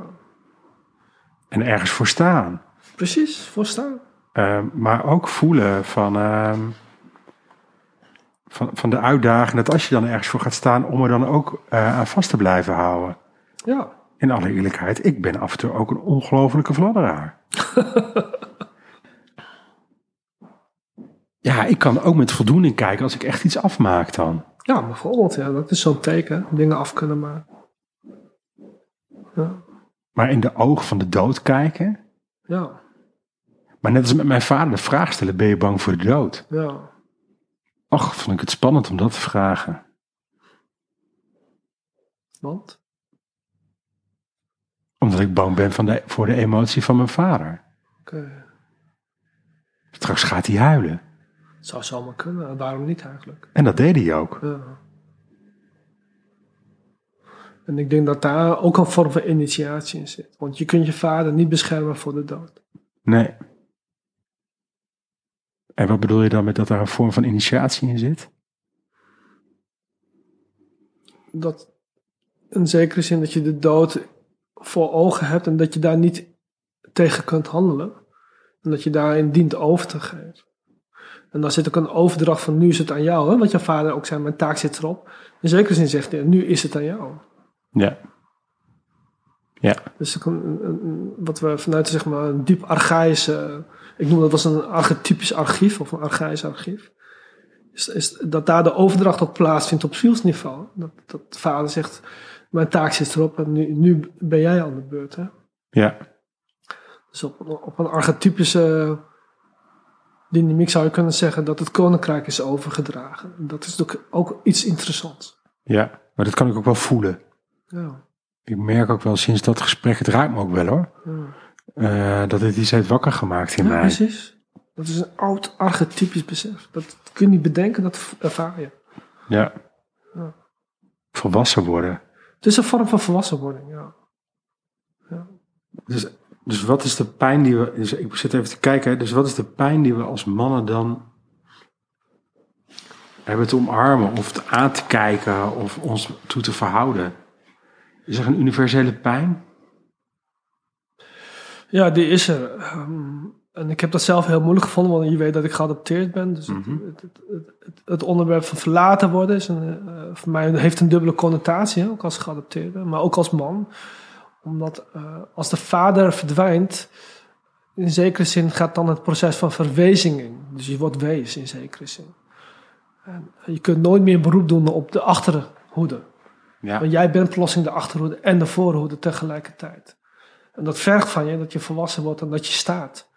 Speaker 1: En ergens voor staan.
Speaker 2: Precies, voorstaan.
Speaker 1: Eh, maar ook voelen van, ehm, van, van de uitdaging dat als je dan ergens voor gaat staan, om er dan ook eh, aan vast te blijven houden.
Speaker 2: Ja.
Speaker 1: In alle eerlijkheid, ik ben af en toe ook een ongelofelijke fladderaar. ja, ik kan ook met voldoening kijken als ik echt iets afmaak dan.
Speaker 2: Ja, bijvoorbeeld. Ja, dat is zo'n teken. Dingen af kunnen maken. Ja.
Speaker 1: Maar in de ogen van de dood kijken.
Speaker 2: Ja.
Speaker 1: Maar net als met mijn vader de vraag stellen, ben je bang voor de dood?
Speaker 2: Ja.
Speaker 1: Och, vond ik het spannend om dat te vragen.
Speaker 2: Want?
Speaker 1: Omdat ik bang ben van de, voor de emotie van mijn vader.
Speaker 2: Oké.
Speaker 1: Straks gaat hij huilen.
Speaker 2: Het zou zomaar kunnen. Waarom niet eigenlijk?
Speaker 1: En dat deed hij ook.
Speaker 2: Ja. En ik denk dat daar ook een vorm van initiatie in zit. Want je kunt je vader niet beschermen voor de dood.
Speaker 1: Nee. En wat bedoel je dan met dat er een vorm van initiatie in zit?
Speaker 2: Dat in zekere zin dat je de dood voor ogen hebt en dat je daar niet tegen kunt handelen. En dat je daarin dient over te geven. En dan zit ook een overdracht van nu is het aan jou. Hè? Wat je vader ook zei, mijn taak zit erop. In zekere zin zegt hij, nu is het aan jou.
Speaker 1: Ja. Ja.
Speaker 2: Dus een, een- wat we vanuit zeg maar, een diep archaïsche, ik noem dat als een archetypisch archief of een archaïsch archief. Is, is dat daar de overdracht ook plaatsvindt op zielsniveau. Dat, dat de vader zegt, mijn taak zit erop en nu, nu ben jij aan de beurt. Hè?
Speaker 1: Ja.
Speaker 2: Dus op, een- op een archetypische dynamiek zou je kunnen zeggen dat het koninkrijk is overgedragen. Dat is ook, ook iets interessants.
Speaker 1: Ja. Maar dat kan ik ook wel voelen.
Speaker 2: Ja,
Speaker 1: Ik merk ook wel sinds dat gesprek, het raakt me ook wel hoor.
Speaker 2: ja.
Speaker 1: eh, dat het iets heeft wakker gemaakt in
Speaker 2: ja
Speaker 1: mij.
Speaker 2: precies. Dat is een oud archetypisch besef. Dat kun je niet bedenken, dat ervaar je.
Speaker 1: Ja.
Speaker 2: Ja.
Speaker 1: Volwassen worden.
Speaker 2: Het is een vorm van volwassenwording, ja.
Speaker 1: Dus, dus wat is de pijn die we. Dus ik zit even te kijken. Hè, dus wat is de pijn die we als mannen dan hebben te omarmen of te aan te kijken of ons toe te verhouden? Is er een universele pijn?
Speaker 2: Ja, die is er. Ehm, en ik heb dat zelf heel moeilijk gevonden, want je weet dat ik geadopteerd ben. Dus het-
Speaker 1: Mhm.
Speaker 2: het, het, het, onderwerp van verlaten worden is een, eh, voor mij heeft een dubbele connotatie, ook als geadopteerde, maar ook als man. Omdat eh, als de vader verdwijnt, in zekere zin gaat dan het proces van verwezinging. Dus je wordt wees in zekere zin. En je kunt nooit meer beroep doen op de achterhoede.
Speaker 1: Ja.
Speaker 2: Want jij bent plotseling de achterhoede en de voorhoede tegelijkertijd. En dat vergt van je dat je volwassen wordt en dat je staat.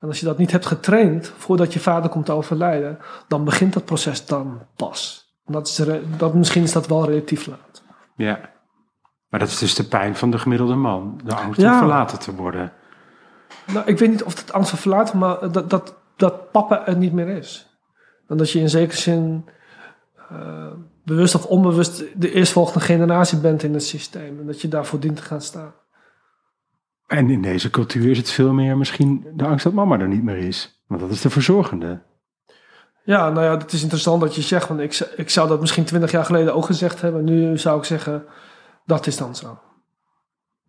Speaker 2: En als je dat niet hebt getraind voordat je vader komt te overlijden, dan begint dat proces dan pas. Dat is dat, misschien is dat wel relatief laat.
Speaker 1: ja. Maar dat is dus de pijn van de gemiddelde man. De angst
Speaker 2: Ja.
Speaker 1: om verlaten te worden.
Speaker 2: Nou, ik weet niet of het angst voor verlaten, maar dat, dat, dat papa er niet meer is. En dat je in zekere zin eh, bewust of onbewust de eerstvolgende generatie bent in het systeem. En dat je daarvoor dient te gaan staan.
Speaker 1: En in deze cultuur is het veel meer misschien de angst dat mama er niet meer is. Want dat is de verzorgende.
Speaker 2: Ja, nou ja, het is interessant dat je zegt, want ik, ik zou dat misschien twintig jaar geleden ook gezegd hebben. Nu zou ik zeggen, dat is dan zo.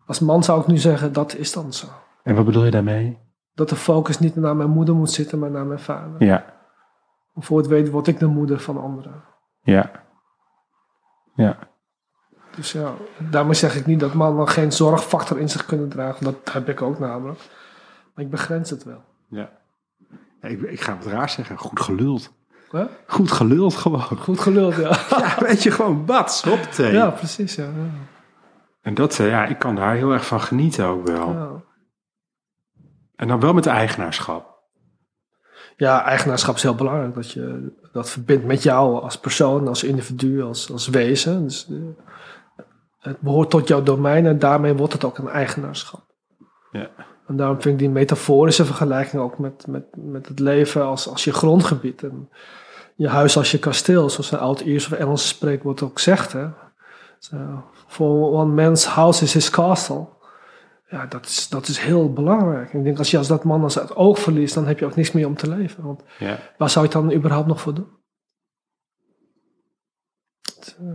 Speaker 2: Als man zou ik nu zeggen, dat is dan zo.
Speaker 1: En wat bedoel je daarmee?
Speaker 2: Dat de focus niet naar mijn moeder moet zitten, maar naar mijn vader.
Speaker 1: Ja.
Speaker 2: Voor het weten word ik de moeder van anderen.
Speaker 1: Ja. Ja.
Speaker 2: Dus ja, daarmee zeg ik niet dat mannen geen zorgfactor in zich kunnen dragen. Dat heb ik ook namelijk. Maar ik begrens het wel.
Speaker 1: Ja. Ik, ik ga wat raar zeggen. Goed geluld. Goed geluld gewoon.
Speaker 2: Goed geluld, ja.
Speaker 1: Ja, weet je, gewoon bats, hoppatee.
Speaker 2: Ja, precies, ja. ja.
Speaker 1: En dat, eh, ja, ik kan daar heel erg van genieten ook wel.
Speaker 2: ja.
Speaker 1: En dan wel met eigenaarschap.
Speaker 2: Ja, eigenaarschap is heel belangrijk. Dat je dat verbindt met jou als persoon, als individu, als, als wezen. Dus, eh, het behoort tot jouw domein en daarmee wordt het ook een eigenaarschap.
Speaker 1: Ja.
Speaker 2: En daarom vind ik die metaforische vergelijking ook met, met, met het leven als, als je grondgebied. En je huis als je kasteel, zoals een oud-Iers of Engels spreekwoord ook zegt. Hè. So, for one man's house is his castle. Ja, dat is, dat is heel belangrijk. Ik denk als je als dat man als het oog verliest, dan heb je ook niks meer om te leven. Want
Speaker 1: Ja.
Speaker 2: waar zou je het dan überhaupt nog voor doen? Het, eh,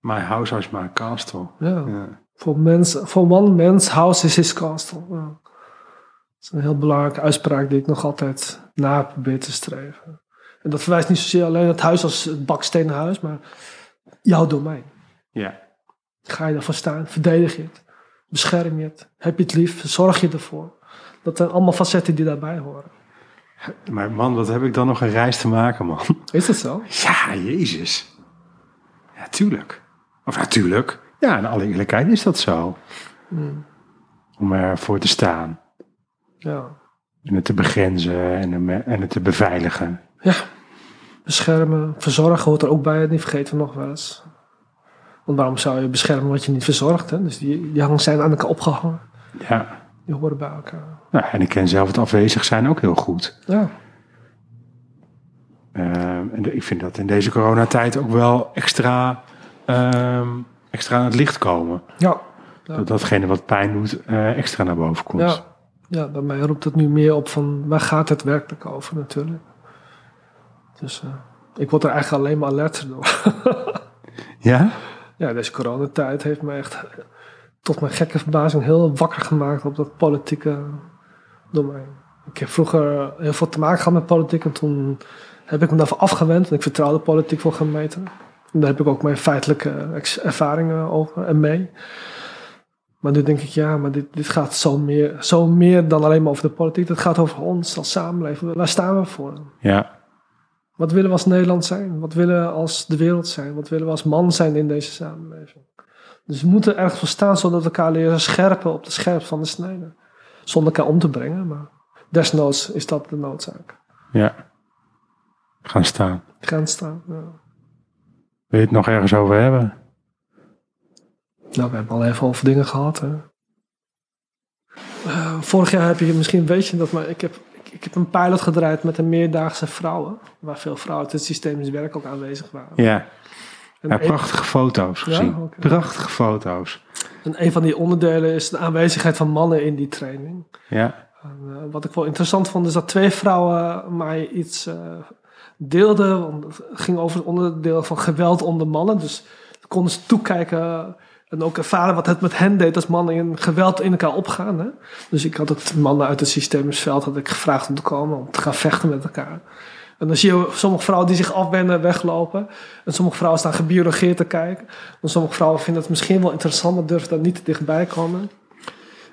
Speaker 1: My house is my castle.
Speaker 2: Ja,
Speaker 1: Ja.
Speaker 2: for, mens, for one man's house is his castle. Ja. Dat is een heel belangrijke uitspraak die ik nog altijd na probeer te streven. En dat verwijst niet zozeer alleen het huis als het bakstenen huis, maar jouw domein.
Speaker 1: ja.
Speaker 2: Ga je ervoor staan? Verdedig je het? Bescherm je het? Heb je het lief? Zorg je ervoor? Dat zijn allemaal facetten die daarbij horen.
Speaker 1: Maar man, wat heb ik dan nog een reis te maken, man?
Speaker 2: Is dat zo?
Speaker 1: Ja, Jezus. Ja, tuurlijk. Of natuurlijk. Ja, in alle eerlijkheid is dat zo. Om ervoor te staan.
Speaker 2: Ja.
Speaker 1: En het te begrenzen en, en het te beveiligen.
Speaker 2: Ja, beschermen, verzorgen hoort er ook bij. Die vergeten we nog wel eens. Want waarom zou je beschermen wat je niet verzorgt? Hè? Dus die, die hangen zijn aan elkaar opgehangen.
Speaker 1: Ja.
Speaker 2: Die horen bij elkaar.
Speaker 1: Nou, en ik ken zelf het afwezig zijn ook heel goed.
Speaker 2: Ja,
Speaker 1: Ehm, en de- ik vind dat in deze coronatijd ook wel extra, ehm, extra aan het licht komen.
Speaker 2: ja, Ja.
Speaker 1: Dat datgene wat pijn doet eh, extra naar boven komt.
Speaker 2: ja. ja, bij mij roept het nu meer op van waar gaat het werkelijk over natuurlijk. Dus eh, ik word er eigenlijk alleen maar alerter door.
Speaker 1: Ja?
Speaker 2: Ja, deze coronatijd heeft me echt tot mijn gekke verbazing heel wakker gemaakt op dat politieke domein. Ik heb vroeger heel veel te maken gehad met politiek en toen heb ik me daarvan afgewend. En ik vertrouwde politiek voor geen. En daar heb ik ook mijn feitelijke ervaringen over en mee. Maar nu denk ik, ja, maar dit, dit gaat zo meer, zo meer dan alleen maar over de politiek. Het gaat over ons als samenleving. Waar staan we voor?
Speaker 1: Ja.
Speaker 2: Wat willen we als Nederland zijn? Wat willen we als de wereld zijn? Wat willen we als man zijn in deze samenleving? Dus we moeten ergens voor staan zodat we elkaar leren scherpen op de scherp van de snede. Zonder elkaar om te brengen, maar desnoods is dat de noodzaak.
Speaker 1: Ja. Gaan staan.
Speaker 2: Gaan staan. Ja.
Speaker 1: Wil je het nog ergens over hebben?
Speaker 2: Nou, we hebben al even over dingen gehad. Hè. Eh, vorig jaar heb je misschien weet je dat, maar ik heb, ik, heb een pilot gedraaid met een meerdaagse vrouwen. Waar veel vrouwen uit het systemisch werk ook aanwezig waren.
Speaker 1: Ja.
Speaker 2: En
Speaker 1: ja prachtige foto's
Speaker 2: Ja?
Speaker 1: gezien. Prachtige foto's.
Speaker 2: En een van die onderdelen is de aanwezigheid van mannen in die training.
Speaker 1: Ja.
Speaker 2: En, eh, wat ik wel interessant vond, is dat twee vrouwen mij iets eh, deelden. Het ging over het onderdeel van geweld onder mannen. Dus konden ze toekijken en ook ervaren wat het met hen deed als mannen in geweld in elkaar opgaan. Hè? Dus ik had de mannen uit het systemisch veld had ik gevraagd om te komen, om te gaan vechten met elkaar. En dan zie je sommige vrouwen die zich afwenden, weglopen. En sommige vrouwen staan gebiologeerd te kijken. En sommige vrouwen vinden het misschien wel interessant, maar durven daar niet te dichtbij komen.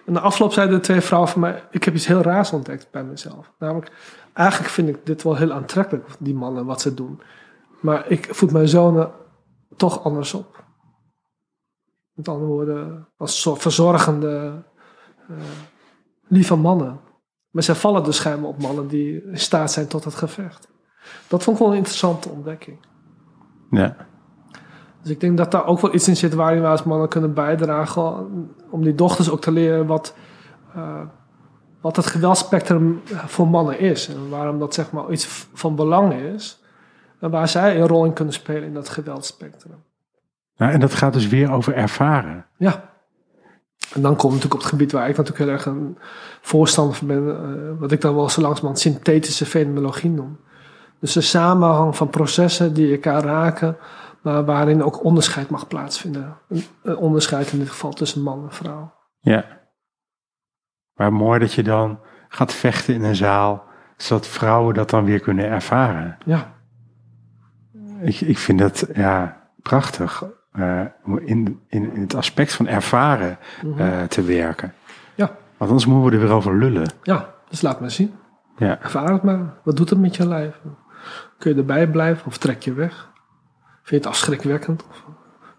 Speaker 2: En na afloop zeiden de twee vrouwen van mij: Ik heb iets heel raars ontdekt bij mezelf. Namelijk, eigenlijk vind ik dit wel heel aantrekkelijk, die mannen, wat ze doen. Maar ik voed mijn zonen toch anders op. Met andere woorden, als verzorgende, eh, lieve mannen. Maar zij vallen dus schijnbaar op mannen die in staat zijn tot het gevecht. Dat vond ik wel een interessante ontdekking.
Speaker 1: Ja.
Speaker 2: Dus ik denk dat daar ook wel iets in zit waarin we als mannen kunnen bijdragen. Om die dochters ook te leren wat, eh, wat het geweldspectrum voor mannen is. En waarom dat zeg maar iets van belang is. En waar zij een rol in kunnen spelen in dat geweldspectrum.
Speaker 1: Nou, en dat gaat dus weer over ervaren.
Speaker 2: Ja. En dan komt natuurlijk op het gebied waar ik natuurlijk heel erg een voorstander van ben. eh, wat ik dan wel zo langzamerhand synthetische fenomenologie noem. Dus de samenhang van processen die elkaar raken. Maar waarin ook onderscheid mag plaatsvinden. Een, een onderscheid in dit geval tussen man en vrouw.
Speaker 1: Ja. Maar mooi dat je dan gaat vechten in een zaal, zodat vrouwen dat dan weer kunnen ervaren.
Speaker 2: Ja,
Speaker 1: Ik, ik vind dat ja, prachtig om in, in, in het aspect van ervaren eh, te werken.
Speaker 2: ja,
Speaker 1: Want anders moeten we er weer over lullen.
Speaker 2: ja. Dus laat maar zien.
Speaker 1: Ja,
Speaker 2: Ervaar het maar. Wat doet het met je lijf? Kun je erbij blijven of trek je weg? Vind je het afschrikwekkend? Of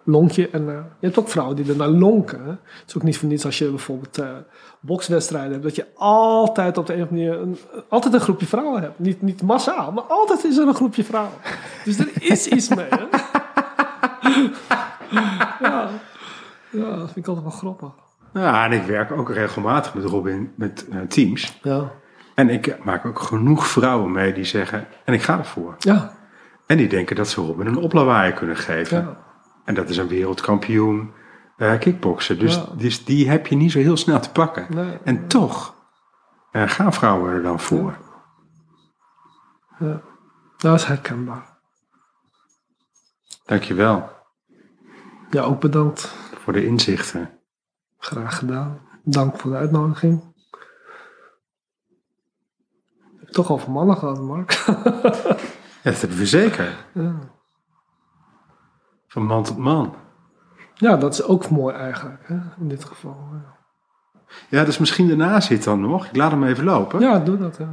Speaker 2: lonk je? En, eh, je hebt ook vrouwen die er naar lonken. Hè? Het is ook niet voor niets als je bijvoorbeeld eh bokswedstrijden hebt. Dat je altijd op de een of andere manier een, altijd een groepje vrouwen hebt. Niet, niet massaal, maar altijd is er een groepje vrouwen. Dus er is iets mee. Hè? ja. ja, dat vind ik altijd wel grappig.
Speaker 1: ja en ik werk ook regelmatig met Robin met eh, teams.
Speaker 2: Ja,
Speaker 1: En ik maak ook genoeg vrouwen mee die zeggen, en ik ga ervoor.
Speaker 2: ja,
Speaker 1: En die denken dat ze Robin een oplawaai kunnen geven.
Speaker 2: ja.
Speaker 1: En dat is een wereldkampioen eh kickboksen. Dus,
Speaker 2: Ja.
Speaker 1: dus die heb je niet zo heel snel te pakken.
Speaker 2: Nee.
Speaker 1: En toch eh, gaan vrouwen er dan voor.
Speaker 2: ja. Dat is herkenbaar.
Speaker 1: Dankjewel
Speaker 2: Ja, ook bedankt.
Speaker 1: voor de inzichten.
Speaker 2: Graag gedaan. Dank voor de uitnodiging. Ik heb toch over mannen gehad, Mark.
Speaker 1: Ja, dat hebben we zeker.
Speaker 2: ja.
Speaker 1: Van man tot man.
Speaker 2: ja, dat is ook mooi eigenlijk, hè, in dit geval. Ja,
Speaker 1: Ja, dus misschien daarna zit dan nog. Ik laat hem even lopen.
Speaker 2: ja doe dat. Ja.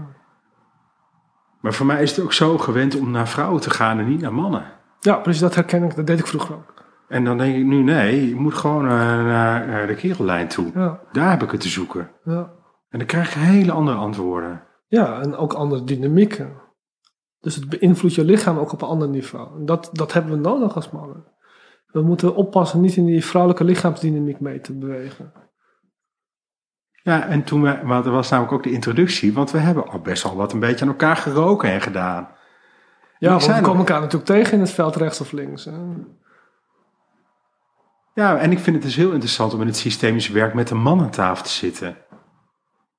Speaker 1: Maar voor mij is het ook zo gewend om naar vrouwen te gaan en niet naar mannen.
Speaker 2: ja, precies, dat herken ik. Dat deed ik vroeger ook.
Speaker 1: En dan denk ik nu, nee, je moet gewoon eh, naar, de kerellijn toe.
Speaker 2: Ja,
Speaker 1: Daar heb ik het te zoeken.
Speaker 2: ja.
Speaker 1: En dan krijg je hele andere antwoorden.
Speaker 2: ja, en ook andere dynamieken. Dus het beïnvloedt je lichaam ook op een ander niveau. En dat, dat hebben we nodig als mannen. We moeten oppassen niet in die vrouwelijke lichaamsdynamiek mee te bewegen.
Speaker 1: Ja, en toen we, want er was namelijk ook de introductie, want we hebben al best wel wat een beetje aan elkaar geroken en gedaan.
Speaker 2: Ja, want we komen elkaar natuurlijk tegen in het veld rechts of links. Hè.
Speaker 1: Ja, en ik vind het dus heel interessant om in het systemische werk met een man aan tafel te zitten.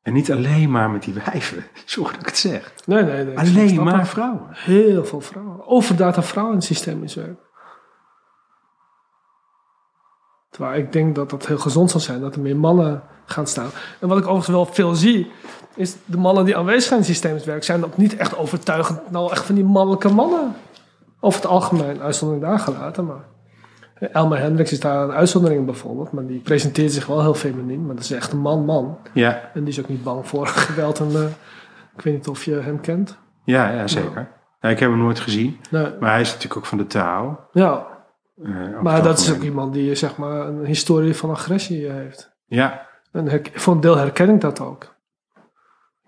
Speaker 1: En niet alleen maar met die wijven. Sorry dat ik het zeg.
Speaker 2: Nee, nee, nee.
Speaker 1: Alleen maar
Speaker 2: dat.
Speaker 1: vrouwen.
Speaker 2: Heel veel vrouwen. Overdaad dat vrouwen in het systeem is werken. Terwijl ik denk dat dat heel gezond zal zijn, dat er meer mannen gaan staan. En wat ik overigens wel veel zie, is de mannen die aanwezig zijn in het systeemswerk, zijn ook niet echt overtuigend, nou echt van die mannelijke mannen. Over het algemeen, uitzondering daar gelaten, maar... Elmer Hendricks is daar een uitzondering bijvoorbeeld, maar die presenteert zich wel heel feminien, maar dat is echt een man-man.
Speaker 1: Ja,
Speaker 2: En die is ook niet bang voor geweld en... eh, ik weet niet of je hem kent.
Speaker 1: ja, ja zeker. Ja, ik heb hem nooit gezien.
Speaker 2: Nee,
Speaker 1: Maar hij is natuurlijk ook van de taal.
Speaker 2: ja,
Speaker 1: eh,
Speaker 2: Maar dat is ook iemand die zeg maar een historie van agressie heeft.
Speaker 1: Ja,
Speaker 2: En voor een deel herken ik dat ook.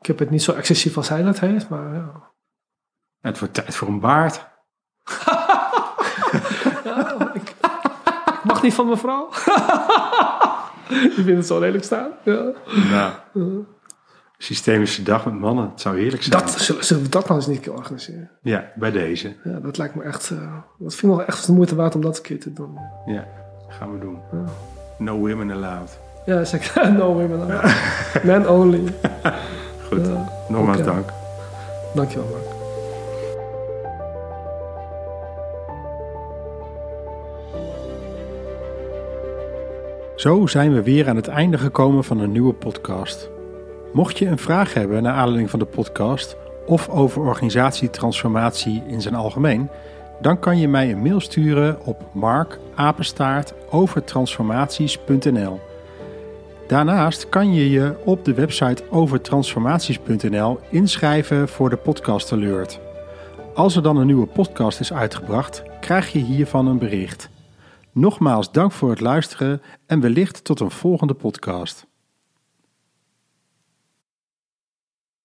Speaker 2: Ik heb het niet zo excessief als hij dat heeft, maar ja.
Speaker 1: het wordt tijd voor een baard.
Speaker 2: ik, ik mag niet van mijn vrouw. Die vindt het zo lelijk staan. Ja.
Speaker 1: Nou, systemische dag met mannen. Het zou heerlijk zijn.
Speaker 2: Dat, zullen, zullen we dat nou eens niet keer organiseren?
Speaker 1: Ja, bij deze.
Speaker 2: Ja, dat lijkt me echt... eh, dat vind ik nog echt de moeite waard om dat een keer te doen.
Speaker 1: Ja, gaan we doen. No women allowed.
Speaker 2: Ja, zeg no women. Man only.
Speaker 1: Goed,
Speaker 2: Ja,
Speaker 1: nogmaals
Speaker 2: oké.
Speaker 1: dank.
Speaker 2: Dankjewel, Mark.
Speaker 1: Zo zijn we weer aan het einde gekomen van een nieuwe podcast. Mocht je een vraag hebben naar aanleiding van de podcast of over organisatietransformatie in zijn algemeen, dan kan je mij een mail sturen op markapenstaartovertransformaties.nl. Daarnaast kan je je op de website overtransformaties.nl inschrijven voor de podcast alert. Als er dan een nieuwe podcast is uitgebracht, krijg je hiervan een bericht. Nogmaals dank voor het luisteren en wellicht tot een volgende podcast.